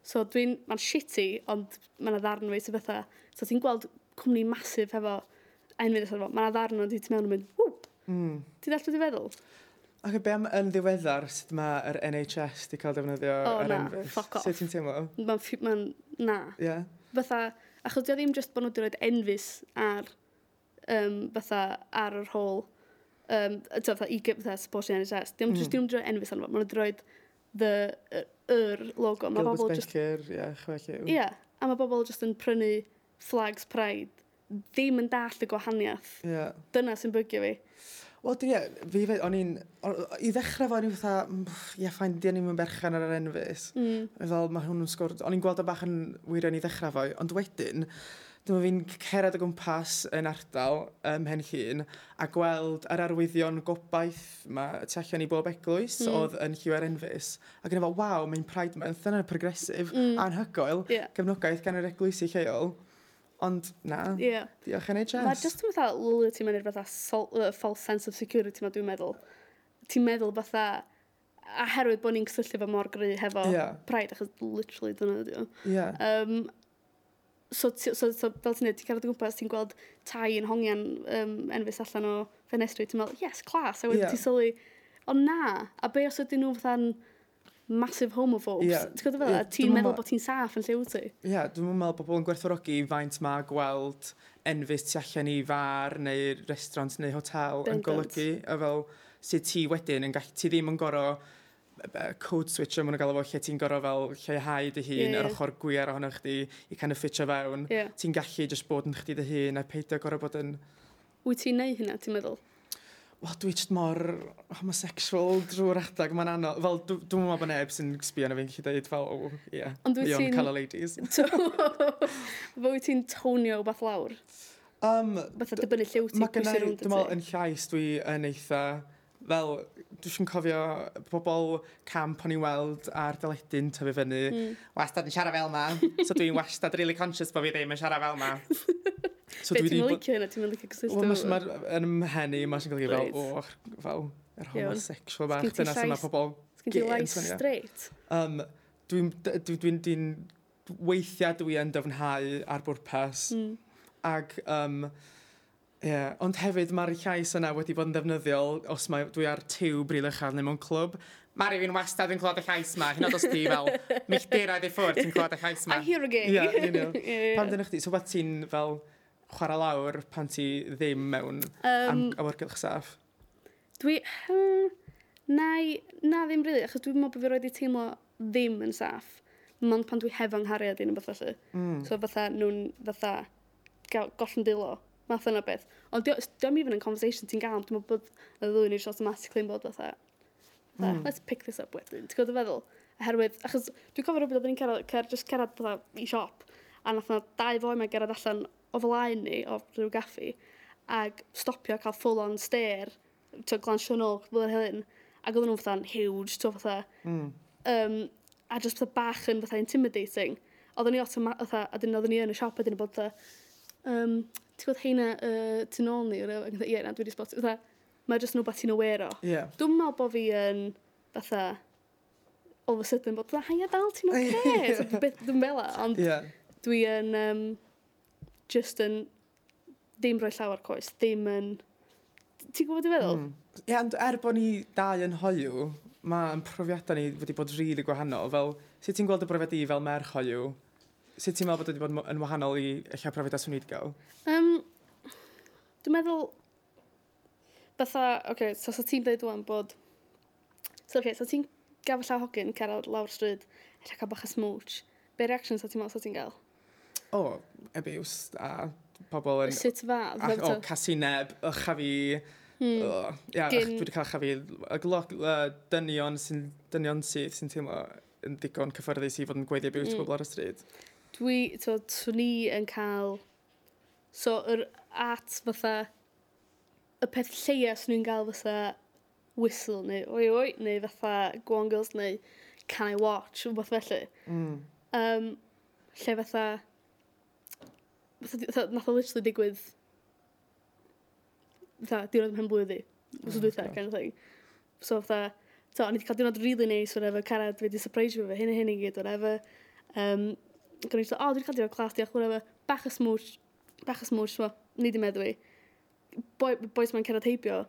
So dwi'n, mae'n shitty, ond mae'n ddarn fi sy'n bethau. So ti'n gweld cwmni masif hefo enfyd eithaf fo, mae'n ddarn o'n hmm. ti'n mewn yn mynd, wwp, mm. ti'n allu di feddwl? Ac okay, be am yn ddiweddar sut mae'r NHS di cael defnyddio oh, ar na, enfys? Fuck off. Sut ti'n teimlo? Mae'n... Ma na. Yeah. Fatha, achos dio ddim jyst bod nhw wedi rhoi enfys ar, um, fatha, ar yr hôl, um, tyfa, fatha, i fatha, support i NHS. Dio ddim mm. jyst hmm. ddim rhoi enfys arno fo, maen nhw wedi rhoi the, yr logo. Mae bobl just... Becker, ie, yeah, chwecu. Ie, a mae bobl just yn prynu flags pride, ddim yn dall y gwahaniaeth. Yeah. Dyna sy'n bygio fi. Wel, dwi, fi fe, o'n i'n, i ddechrau fo, o'n i'n fatha, ie, ffain, di o'n i'n berchen ar yr enfys. Mm. Fel, mae hwnnw'n sgwr, o'n i'n gweld o bach yn wirio i ddechrau fo, ond wedyn, dyma fi'n cered o gwmpas yn ardal ym Mhen llun, a gweld yr arwyddion gobaith mae tu allan i bob eglwys mm. oedd yn lliw ar enfys. A gyda fo, waw, mae'n Pride Month, dyna'n progresif mm. anhygoel, yeah. gefnogaeth gan yr eglwysi lleol. Ond na, yeah. diolch NHS. Mae jyst yn fatha lwlio ti'n mynd i'r fatha sol, uh, false sense of security ma dwi'n meddwl. Ti'n meddwl fatha, a herwydd bod ni'n cysylltu fo mor gry hefo yeah. Pride, achos literally dyna ydi o. Yeah. Um, so, so, so, so, fel ti'n neud, ti'n cael o gwmpas, ti'n gweld tai yn hongian um, enfys allan o ffenestri, ti'n meddwl, yes, class, a wedyn yeah. ti'n sylwi, o na, a be os ydyn nhw fatha'n massive homophobes. Yeah. Ti'n gwybod fel? Yeah, ti'n meddwl bod ti'n saff yn lle wyt ti? Ie, yeah, dwi'n meddwl bod pobl yn gwerthfawrogi faint mae gweld enfys tu allan i far neu restaurant neu hotel Bendant. yn golygu. A fel, sut ti wedyn yn gallu, ti ddim yn goro code switch yn mwyn gael efo lle ti'n goro fel lleihau dy hun yeah, yeah. yr ochr gwir ohono chdi i kind of ffitio fewn yeah. ti'n gallu just bod yn chdi dy hun a peidio goro bod yn Wyt ti'n neud hynna, ti'n meddwl? wel, dwi jyst mor homosexual drwy'r adag, mae'n anodd. Fel, dwi'n dwi meddwl bod neb sy'n sbio na fi'n gallu dweud fel, oh, yeah, Ond dwi o'n cael o ladies. Fwy ti'n tonio o bath lawr? Um, Beth o dibynnu lliw ti? Mae gennau, dwi'n meddwl, yn llais dwi yn eitha, fel, dwi'n siŵn cofio pobl camp o'n i weld ar dyledyn tyfu fyny, mm. wastad yn siarad fel ma, so dwi'n wastad really conscious bod fi ddim yn siarad fel ma. So dwi ddim yn licio hynna, ti'n mynd licio cysylltu. Mae'r yn ymhenni, mae'n sy'n golygu fel, och, fel, yr homosexual bach, dyna sy'n mae pobl Sgyn ti life straight? Um, dwi'n dwi, dwi, dwi, weithiau dwi yn dyfnhau ar bwrpas. Mm. Ac, um, yeah. ond hefyd mae'r llais yna wedi bod yn ddefnyddiol os mae dwi ar tiw bril uchaf neu mewn clwb. Mari, fi'n wastad yn clywed y llais ma, hyn os ti fel milltiroedd i ffwrdd ti'n clywed y llais ma. I hear again. Yeah, you know. yeah, yeah. Pan dyn nhw chdi, so beth ti'n fel chwarae lawr pan ti ddim mewn um, am awyrgylch saff? Dwi... Hmm, na, na ddim rili, really, achos dwi'n meddwl bod fi roed i teimlo ddim yn saff. Mond pan dwi hefo nghariad un neu beth felly. Mm. So fatha nhw'n fatha goll'n dilo. Math yna beth. Ond diolch even yn conversation ti'n gael, dwi'n meddwl bod y ddwy ni'n automatically yn bod fatha. fatha mm. Let's pick this up wedyn. Ti'n gwybod y feddwl? Oherwydd, achos dwi'n cofio rhywbeth oedden ni'n cerad, cer, just cerad fatha i siop. A nath na dau foi mae gerad allan o flaen ni, o rhyw gaffi, ac stopio cael full-on stare, ti'n glansio nôl, fel yr hyn, ac oedden nhw'n fatha'n huge, ti'n fatha, mm. um, a just fatha bach yn fatha intimidating. Oedden ni otha, otha a dyn oedden ni yn y siop, a ni bod fatha, um, ti'n gwybod heina uh, tu nôl ni, ac ie, na, dwi wedi spot, fatha, mae just nhw beth ti'n aware o. Yeah. Dwi'n meddwl bod fi yn, fatha, all of a sudden, bod, fatha, haia dal, ti'n oce, okay? so, dwi'n fel ond yeah. dwi yn, um, just yn ddim rhoi llawer coes, ddim yn... Ti'n gwybod i feddwl? Mm. Ie, yeah, ond er bod ni dau yn hoiw, mae'n profiadau ni wedi bod rili really gwahanol. Fel, sut ti'n gweld y brofiad i fel merch hoiw? Sut ti'n meddwl bod wedi bod yn wahanol i eich profiadau swn i wedi gael? Um, dwi'n meddwl... Bytha, oce, okay, so sa so ti'n dweud dwi'n bod... So, oce, okay, so ti'n gafell a hogyn, cerdded lawr stryd, eich cael bach a smwch. Be reactions sa ti'n meddwl sa ti'n gael? o, oh, ebiws, a pobl yn... Sut fa? Ac o, casineb, ych a fi... Hmm. Oh, ia, Gyn... dwi wedi cael chafi y glog, uh, dynion sy'n dynion sydd sy'n teimlo yn digon cyffyrddus i fod yn gweithio bywyd mm. pobl ar y stryd. Dwi, to, swn i yn cael... So, yr at fatha... Y peth lleia swn i'n gael fatha whistle neu oi oi neu fatha go on girls neu can I watch rhywbeth felly. Mm. Um, lle fatha... fatha nath o literally digwydd fatha, diwrnod pen blwyddi oh, Os ydw i kind of thing. So fatha, so, o'n i wedi cael diwrnod really nice, whatever, carad, fe wedi surprise fi, fe, hyn a hyn i gyd, whatever. Um, Gwneud so, o, oh, dwi wedi cael diwrnod clas, diolch, whatever, bach o smwch, bach o smwch, wel, ni di meddwi. Boi, boys mae'n cerad heibio,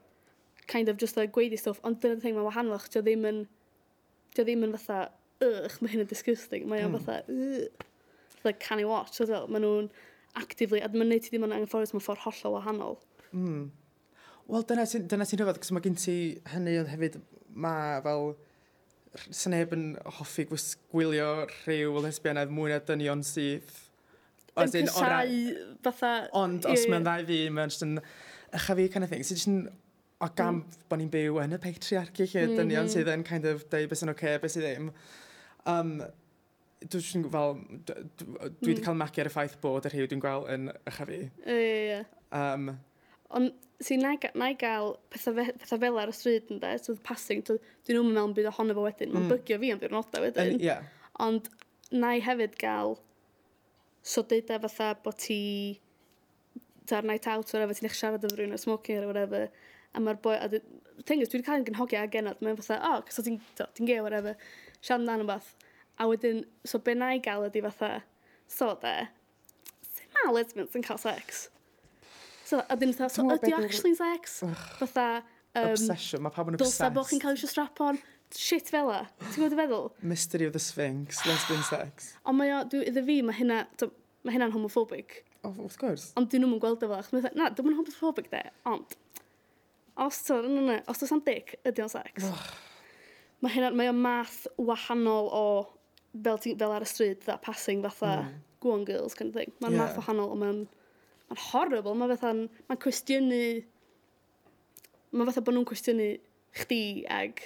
kind of just a like, gweidi stuff, ond dyna'r thing mae'n wahanol, dio ddim yn, dio ddim yn fatha, ych, mae hyn yn disgusting, mae o'n mm. fatha, ych, like, can i watch, so, mae nhw'n, actively, a mae'n neud ti ddim yn anghyfforddus mewn ffordd hollol wahanol. Mm. Wel, dyna sy'n dyna sy rhyfedd, cos mae gen ti hynny ond hefyd mae fel sneb yn hoffi gwylio rhyw lesbianaidd mwy na dynion sydd As in, cysau, fatha... Ond os mae'n ddau fi, mae'n just yn... Ycha fi, kind of thing. So, jyst yn... O gam mm. bod ni'n byw yn y patriarchy lle mm -hmm. dynion mhm. sydd yn kind of deud beth sy'n oce, okay, beth sydd ddim. Um, dwi'n fel, dwi wedi mm. cael magu ar y ffaith bod yr rhyw dwi'n gweld yn eich fi. Ie, ie, ie. Ond, si, na, na i gael pethau, fe, pethau fel ar y stryd yn da, so passing, so, dwi'n nhw'n meddwl byd ohono fo wedyn, mae'n mm. bygio fi am diwrnodau wedyn. Ie. Yeah. Ond, na i hefyd gael, so deuda e fatha bod ti, ta'r night out, o'r efo, ti'n eich siarad efo rhywun o smoking or whatever, a mae'r boi, a thing is, dwi wedi cael yn gynhogio agenod, mae'n fatha, o, oh, cos ti'n ti gay, whatever, siarad amdano beth, A wedyn, so be na i gael ydi fatha, so de, sy'n ma lesbians yn cael sex? So, a dyn fatha, so ydi actually sex? Fatha, um, obsession, mae pawb yn obsessed. Dylsa bod chi'n cael eisiau strap on, shit fel la. Ti'n gwybod feddwl? Mystery of the Sphinx, lesbian sex. Ond mae o, iddo fi, mae hynna, mae hynna'n homophobic. Oh, of course. Ond dyn nhw'n gweld efo, achos mae'n na, dwi'n homophobic de, ond, os ti'n os ti'n dic, ydy o'n sex. mae hynna, mae o math wahanol o fel, ti, fel ar y stryd, that passing fatha mm. go on girls kind of thing. Mae'n yeah. math o hanol, mae'n ma horrible, mae'n fatha'n, mae'n cwestiynu, mae'n fatha bod nhw'n cwestiynu chdi ag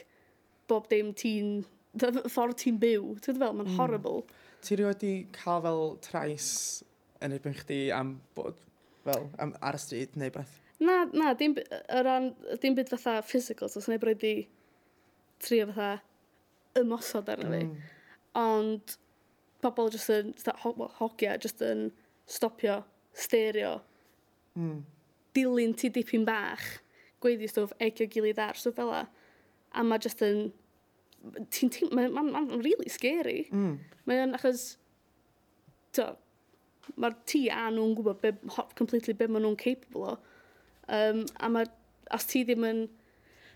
bob dim ti'n, ffordd ti'n byw, ti'n fel, mae'n mm. horrible. Ti rioed di cael fel trais yn erbyn chdi am bod, fel, am ar y stryd neu beth? Na, na, dim, ran, dim byd fatha physical, so sy'n ei bryd i trio fatha ymosod arno fi. Mm ond pobl jyst yn ho hogia jyst yn stopio sterio mm. dilyn ti dipyn bach gweiddi stwff egio gilydd ar stwff fel a mae jyst yn ti'n teim, mae'n ma, ma, ma really scary. Mm. Mae'n achos, to, mae'r ti a nhw'n gwybod be, completely be maen nhw'n capable o. Um, a mae, os ti ddim yn,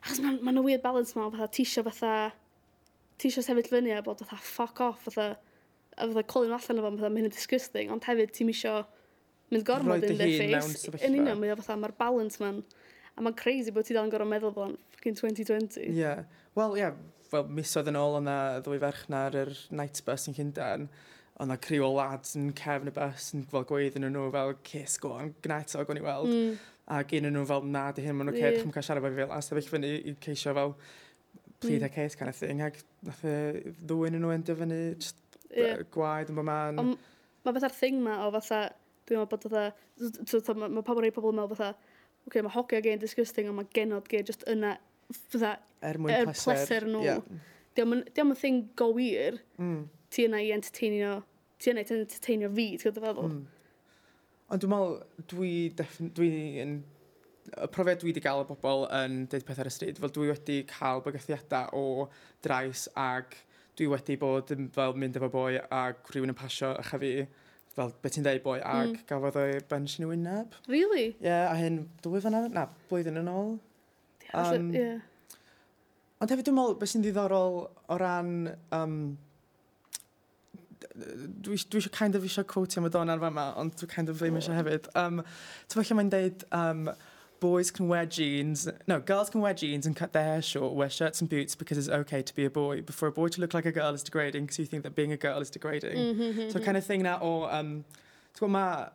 achos mae'n ma, ma weird balance ma, fatha ti isio fatha, ti eisiau sefyll fyny a bod fatha ffoc off fatha a fatha colin allan o fo, fatha mynd disgusting ond hefyd ti'n isio mynd gormod yn dy face yn union mae fatha mae'r balance ma'n a mae'n crazy bod ti dal yn gorfod meddwl bod fucking 2020 ie yeah. wel ie yeah. well, misoedd yn ôl o'na ddwy ferch na'r er night bus yn Llundain o'na criw o lads yn cefn y bus yn fel gweud yn nhw fel cys go on gneto gwn i weld mm. ac un nhw fel na di hyn maen nhw'n yeah. cedrych cael siarad fel fel a sefyll fyny i ceisio fel plead a case kind of thing. Ac nath y ddwy'n nhw yn dyfynu gwaed yn bod man. Mae fatha'r thing ma o fatha, dwi'n meddwl bod fatha, mae pobl rei pobl yn meddwl fatha, oce, okay, mae hogia gen disgusting, ond mae genod gen just yna, fatha, er mwyn er pleser nhw. Yeah. Diolch yn thing go wir, mm. ti yna i entertainio, ti yna i entertainio fi, ti'n gwybod feddwl? Mm. Ond dwi'n meddwl, dwi, dwi yn y profiad dwi wedi gael o bobl yn dweud pethau ar y stryd, fel dwi wedi cael bygythiadau o drais ag dwi wedi bod yn fel mynd efo boi ag rhywun yn pasio a chafi fel beth ti'n dweud boi ag mm. gafodd o'i bench yn ei wyneb. Really? Ie, yeah, a hyn dwy fyna, na, blwyddyn yn ôl. Um, yeah. Ond hefyd dwi'n meddwl beth sy'n ddiddorol o ran... Um, dwi, dwi eisiau kind of eisiau quotio Madonna ar fama, ond dwi kind of ddim eisiau hefyd. Um, Ti'n falle mae'n deud... Um, boys can wear jeans, no, girls can wear jeans and cut their hair short, wear shirts and boots because it's okay to be a boy. But for a boy to look like a girl is degrading because you think that being a girl is degrading. Mm-hmm, mm-hmm so mm-hmm. kind of thing na o, um, ti'n mae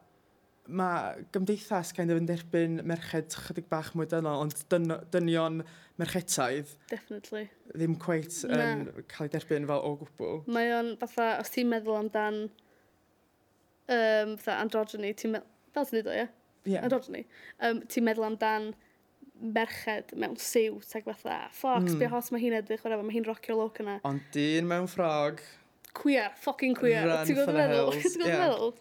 mae gymdeithas kind of yn derbyn merched chydig bach mwy dynol, ond dyn, dynion merchetaidd... Definitely. ...ddim cweit yn um, cael ei derbyn fel o gwbl. Mae o'n fatha, os ti'n meddwl amdan um, fatha androgyny, ti'n meddwl, fel ti'n dweud o, ie? Yeah? yeah. dod ni, um, ti'n meddwl amdan merched mewn siw, teg fatha, ffocs, mm. be hos mae hi'n edrych, whatever, mae hi'n rocio'r look yna. Ond dyn mewn ffrog. Queer, fucking queer. Ti'n gwybod meddwl? Ti'n gwybod meddwl?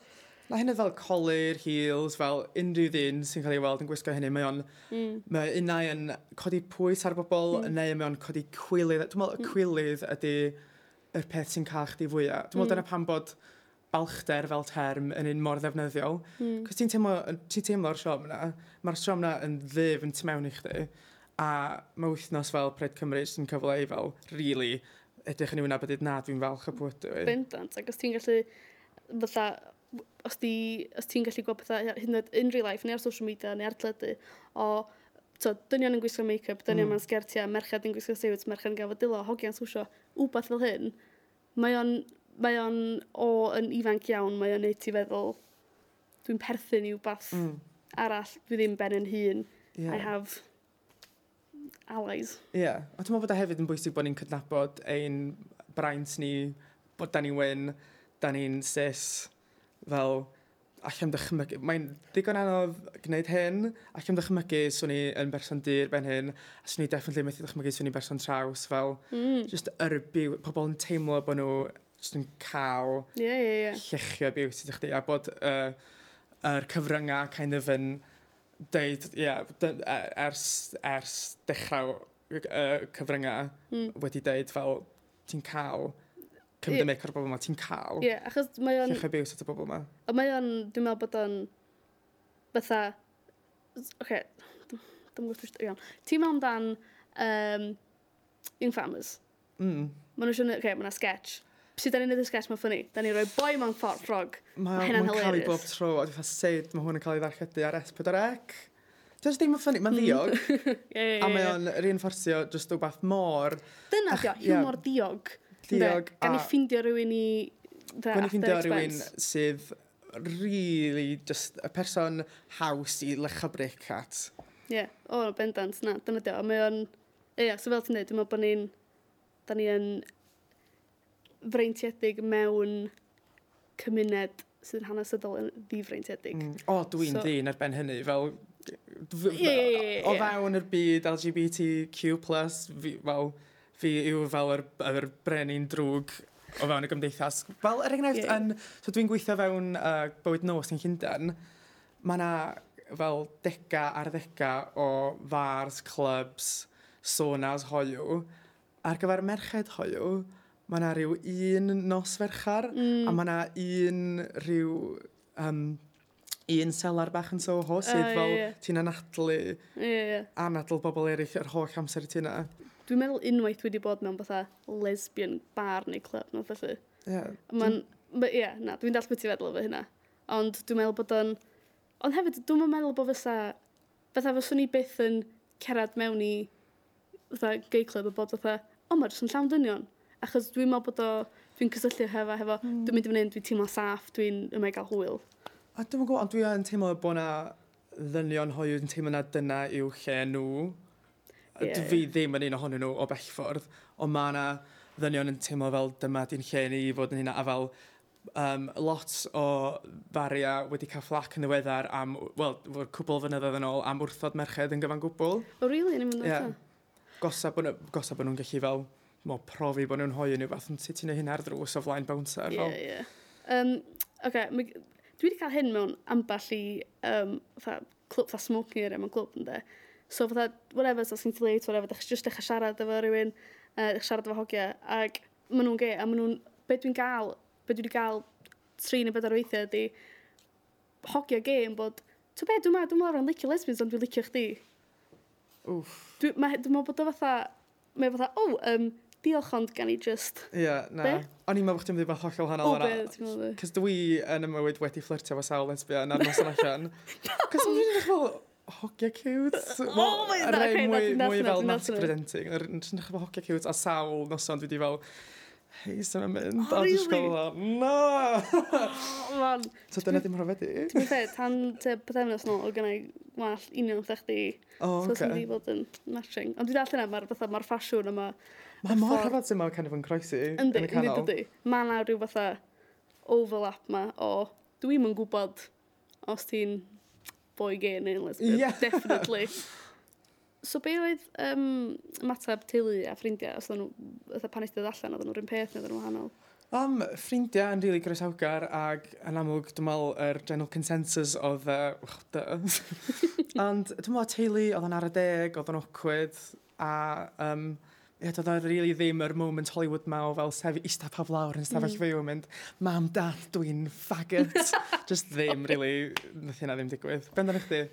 Mae hynny fel colir, heels, fel unrhyw ddyn sy'n cael ei weld yn gwisgo hynny, mae o'n, mm. mae unau yn codi pwys ar bobl, mm. neu mae o'n codi cwilydd. Dwi'n meddwl y hmm. cwilydd ydy y peth sy'n cael chdi fwyaf. Dwi'n meddwl mm. dyna pan bod balchder fel term yn un mor ddefnyddiol. Mm. Cos ti'n teimlo, ti teimlo'r siom yna, mae'r siom yna yn ddif yn tu mewn i chdi, a mae wythnos fel Pred Cymru sy'n cyfle i fel, really, edrych yn yw'n wna na dwi'n falch y bwyd. Hmm. Bendant, ac os ti'n gallu, fatha, os di, os ti'n gallu gweld pethau hyn yn oed unrhyw life, neu ar social media, neu ar tledu, o so, dynion yn gwisgo make-up, dynion mm. mewn sgertiau, merched yn gwisgo siwt, merched yn gafod dilo, hogiau'n swsio, wbeth fel hyn, mae o'n mae o'n o yn ifanc iawn, mae o'n neud ti feddwl, dwi'n perthyn i wbath mm. arall, dwi ddim ben yn hun, yeah. I have allies. Ie, yeah. a dwi'n meddwl bod e hefyd yn bwysig bod ni'n cydnabod ein braint ni, bod da ni'n wyn, da ni'n cis, fel, allai'n dychmygu, mae'n digon anodd gwneud hyn, allai'n dychmygu swn i yn berson dyr ben hyn, a swn i definitely methu dychmygu swn i'n berson traws, fel, mm. just yrbu, pobl yn teimlo bod nhw just yn cael yeah, yeah, yeah. llechio beauty ddech chi, a bod uh, yr cyfryngau kind of yn deud, ia, yeah, ers, ers dechrau uh, cyfryngau mm. wedi deud fel ti'n cael cymdymig yeah. o'r bobl yma, ti'n cael yeah, achos mae o'n... llechio beauty at y bobl yma. a mae o'n, dwi'n meddwl bod o'n fatha, oce, okay, dwi'n gwybod iawn. Ti'n meddwl amdan um, Young Farmers? Mm. Mae nhw'n siŵr, oce, okay, mae yna sketch Sut da ni'n neud y sketch mae'n ffynnu? Da ni'n rhoi boi mewn ffordd ffrog. Mae hynna'n hilarious. Mae'n cael ei bob tro, a dwi'n sut mae hwn yn cael ei ddarchedu ar S4C. Dwi'n ddim yn ffynnu, mae'n mm. ddiog. A mae o'n reinforcio just o bath môr. Dyna dio, humor diog. Diog. Gan i ffindio rhywun i... Gan i ffindio rhywun sydd really just y person haws i lecha bric at. Ie, yeah. o, bendant, na, dyna dio. Mae o'n... Ie, so fel ti'n dweud, dwi'n meddwl bod ni'n... Da ni yn freintiedig mewn cymuned sydd yn hanesyddol yn ddifreintiedig. Mm. O, dwi'n so, dyn ar ben hynny, fel... Yeah, o fewn yr byd LGBTQ+, fi, fel, fi yw fel yr, yr brenin drwg o fewn y gymdeithas. Fel, er enghraifft, yeah. yn... So dwi'n gweithio fewn uh, bywyd nos yn Llundain, mae yna fel dega ar ddega o fars, clubs, sonas hoiw, ar gyfer merched hoiw, mae yna rhyw un nos ferchar, mm. a mae yna un rhyw... Um, un selar bach yn Soho sydd uh, fel yeah. ti'n anadlu yeah. anadl bobl eraill yr holl amser i ti yna. Dwi'n meddwl unwaith wedi bod mewn fatha lesbian bar neu club neu felly. Yeah. Mae'n... Ie, na, dwi'n dall beth i feddwl efo hynna. Ond dwi'n meddwl bod o'n... Ond hefyd, dwi'n meddwl bod fysa... Fytha fyswn i byth yn cerad mewn i fatha gay club a bod fatha, o, oh, mae jyst yn llawn dynion. Achos dwi'n meddwl bod o, dwi'n cysylltu hefo, hefo, mm. dwi'n mynd i fynd, dwi'n teimlo saff, dwi'n yma i gael hwyl. A dwi'n gwybod, ond dwi'n teimlo bod na ddynion hoiw yn teimlo na dyna yw lle nhw. Yeah. Fi ddim yn un ohonyn nhw o bellffordd, ond mae na ddynion yn teimlo fel dyma di'n lle ni i fod yn hynna, a fel um, lot o faria wedi cael fflac yn ddiweddar am, wel, cwbl fynyddoedd yn ôl am wrthod merched yn gyfan gwbl. O, oh, really? Ni'n mynd yeah. Gosa bod nhw'n gallu fel mo, profi bod nhw'n hoi yn rhywbeth yn sut ti'n ei hyn ar drws o flaen bouncer. Ie, yeah, ie. Yeah. Um, okay, dwi wedi cael hyn mewn amball i um, fa, clwb fatha smoking area mewn clwb ynddo. So fatha, whatever, so sy'n late, whatever, ddech just ddech siarad efo rhywun, uh, ddech siarad efo hogiau, ac maen nhw'n ge, a maen nhw'n, be dwi'n gael, be dwi wedi gael tri neu bedair weithiau ydi, hogiau ge yn bod, to be, dwi'n meddwl, dwi'n meddwl licio lesbians, ond dwi'n licio chdi. Wff. Dwi'n meddwl bod o fatha, mae fatha, o, oh, um, diolch ond gan i just... Ie, yeah, na. Be? O'n i'n meddwl bod chdi'n mynd i fath hollol hanol yna. Cys dwi yn y mywyd wedi fflirtio fo sawl lesbia yn arnos yn allan. Cys dwi'n edrych fel, hogia cute. Oh my god, okay, mwy, mwy fel not presenting. Dwi'n edrych fel hogia cute a sawl noson dwi wedi fel hei, sy'n mynd, oh, a dwi'n sgol na! Man. So dyna ddim rhywbeth i. Ti'n fe, tan te pethefnos nôl, oedd gennau wall union ddech chdi. O, oce. Oh, so sy'n di bod yn matching. Ond dwi'n dall yna, mae'r fath ma'r ffasiwn yma, Mae mor rhyfedd sy'n ma'n kind of yn croesi yn y canol. Yndi, mae yna rhyw fatha overlap ma o dwi'n yn gwybod os ti'n boi gay neu lesbian, yeah. definitely. So be oedd um, matab teulu a ffrindiau, os nhw, pan eistedd allan, oedden nhw'r un peth neu oedden nhw'n wahanol? Um, ffrindiau yn rili really groesawgar ac yn amlwg dwi'n meddwl yr er general consensus oedd uh, oh, Ond dwi'n meddwl teulu oedd yn ar y deg, oedd yn awkward a um, doedd o rili really ddim yr moment Hollywood ma o fel sef eista paf lawr yn stafell mm. fyw yn mynd, mam, dad, dwi'n faggot. Just ddim, really, nath hynna ddim digwydd. Ben dan chdi?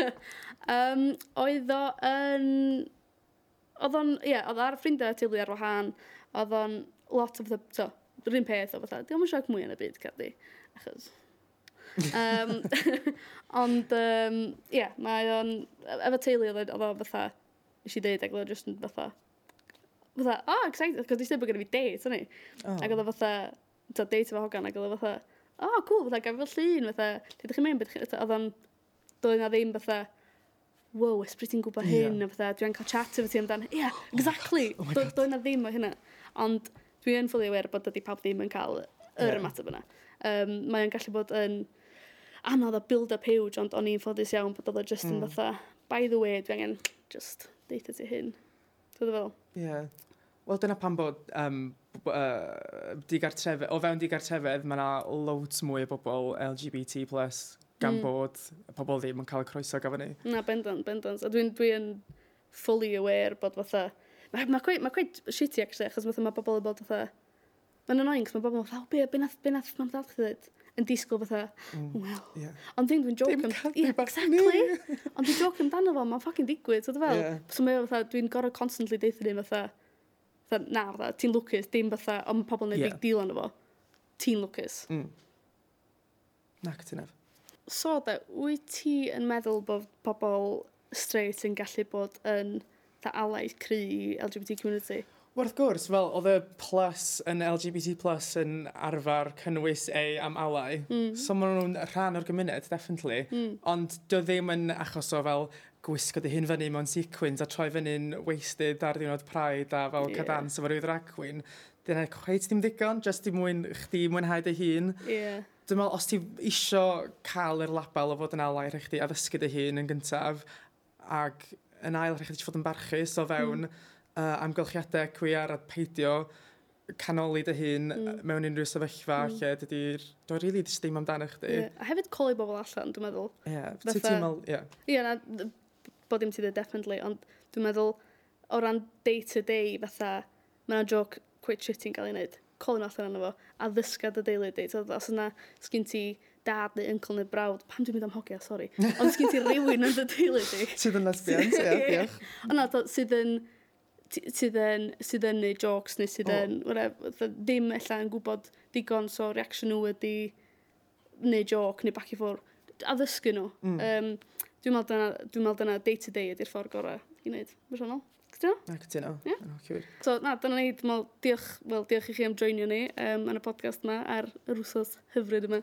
um, oedd o yn... Oedd o'n, ie, yeah, oedd ar ffrindiau teulu ar wahân, oedd o'n lot o the, so, yr un peth o fatha, di o'n siarad mwy yn y byd, caddi, achos um, ond, um, yeah, mae o'n, e-, efo teulu oedd o fatha, nes i ddeud, ac oedd o'n just yn fatha, fatha, oh, excited, cos dwi'n bod gyda fi date, o'n i. Oh. Ac oedd o fatha, ta, date efo hogan, ac oedd o fatha, oh, cool, fatha, gaf fel llun, fatha, lle ydych chi'n mynd, beth chi'n, oedd o'n, doedd na ddim fatha, wow, ysbryd ti'n gwybod hyn, yeah. a fatha, dwi'n cael chat efo ti amdan, yeah, oh exactly, oh doedd na ddim o hynna. Ond dwi'n fully aware bod ydy pawb ddim yn cael yr yeah. ymateb yna. Um, Mae'n gallu bod yn anodd o build up huge, ond o'n i'n ffodus iawn bod oedd o just mm. yn hmm. fatha, by the way, dwi angen just deitha ti hyn. Dwi'n fel? Ie. Yeah. Wel, dyna pan bod um, uh, digartrefedd, o fewn digartrefedd, mae yna loads mwy o bobl LGBT+, gan mm. bod pobl ddim yn cael y croeso gafon ni. Na, bendant, bendant. A dwi'n dwi, fully aware bod fatha... Mae ma quite, ma quite shitty, actually, achos mae bobl yn bod fatha... Mae'n annoying, cos mae bobl yn fatha, o, be, be nath, be nath, mam dal chi ddweud? yn disgwyl fatha, mm, well... Yeah. Ond dwi'n dwi'n joke am... Yeah, exactly. Ond dwi'n joke amdano fo, mae'n ffocin digwydd, so fel. Yeah. So mae fatha, dwi'n gorau constantly deithio ni fatha, na, fatha, ti'n lwcus, dim fatha, ond pobl yn yeah. big deal yn efo. Ti'n lwcus. Mm. Na, ti'n ef. So, da, wyt ti yn meddwl bod pobl straight yn gallu bod yn dda alaid cry LGBT community? Wrth gwrs, fel oedd y plus yn LGBT plus yn arfer cynnwys ei am alau, mm. so maen nhw'n rhan o'r gymuned, definitely, mm. ond dy ddim yn achos o fel gwisgo dy hun fyny mewn sequins a troi fyny'n wasted ar ddiwrnod Pride a fel yeah. cadans efo ryw drag queen, dyna cweith ddim digon, jyst i mwyn chdi mwynhau dy hun. Yeah. Dwi'n meddwl, os ti isio cael yr label o fod yn alair i chdi, addysgu dy hun yn gyntaf, ac yn ail rhaid i ti fod yn barchus o fewn mm. uh, amgylchiadau cwiar a peidio canoli dy hun mm. mewn unrhyw sefyllfa mm. lle dydy'r... Dwi'n rili really ddim amdano chdi. Yeah. A hefyd coli bobl allan, dwi'n meddwl. Ie, yeah. ti'n meddwl... Ie, Ie, na, bod dim ti dweud definitely, ond dwi'n meddwl, o ran day to day, fatha, mae yna joc quit shitting gael ei wneud, colin allan arno fo, a ddysgad y deulu di. Os yna, sgyn ti dad neu uncle neu brawd, pam dwi'n mynd am hogia, sori. Ond sgyn ti rywun yn dy deulu di. sydd yn lesbian, ie, diolch. Ond na, sydd yn sydd yn, sydd yn neud jokes neu sydd yn, oh. ddim ella yn gwybod digon, so reaction nhw ydy neud joke neu bac i ffwr, addysgu nhw. Mm. Um, Dwi'n meddwl dyna, dwi meddwl dyna day to day ydy'r ffordd gorau i wneud, mysionol. Cytuno? Na, cytuno. Yeah. So, na, dyna ni, dwi'n meddwl, diolch, well, diolch i chi am joinio ni um, yn y podcast yma ar yr wsos hyfryd yma.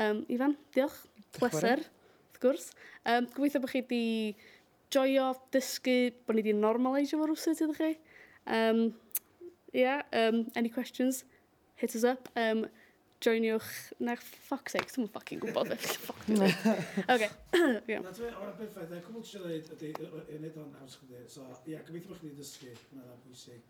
Um, Ifan, diolch. Pleser, wrth gwrs. Um, gobeithio bod chi wedi joio, dysgu, bod ni wedi normalisio fo'r wsos ydych chi. Um, yeah, um, any questions, hit us up. Um, joiniwch, na'r ffoc sake, dwi'n ffocin gwybod beth ffoc dwi'n dweud. Oce. Na, dwi'n o'r beth fedd, cwbl ti'n dweud, ydy, yn edrych yn haws chdi, so, ia, gobeithio bod chdi'n dysgu, hwnna'n bwysig.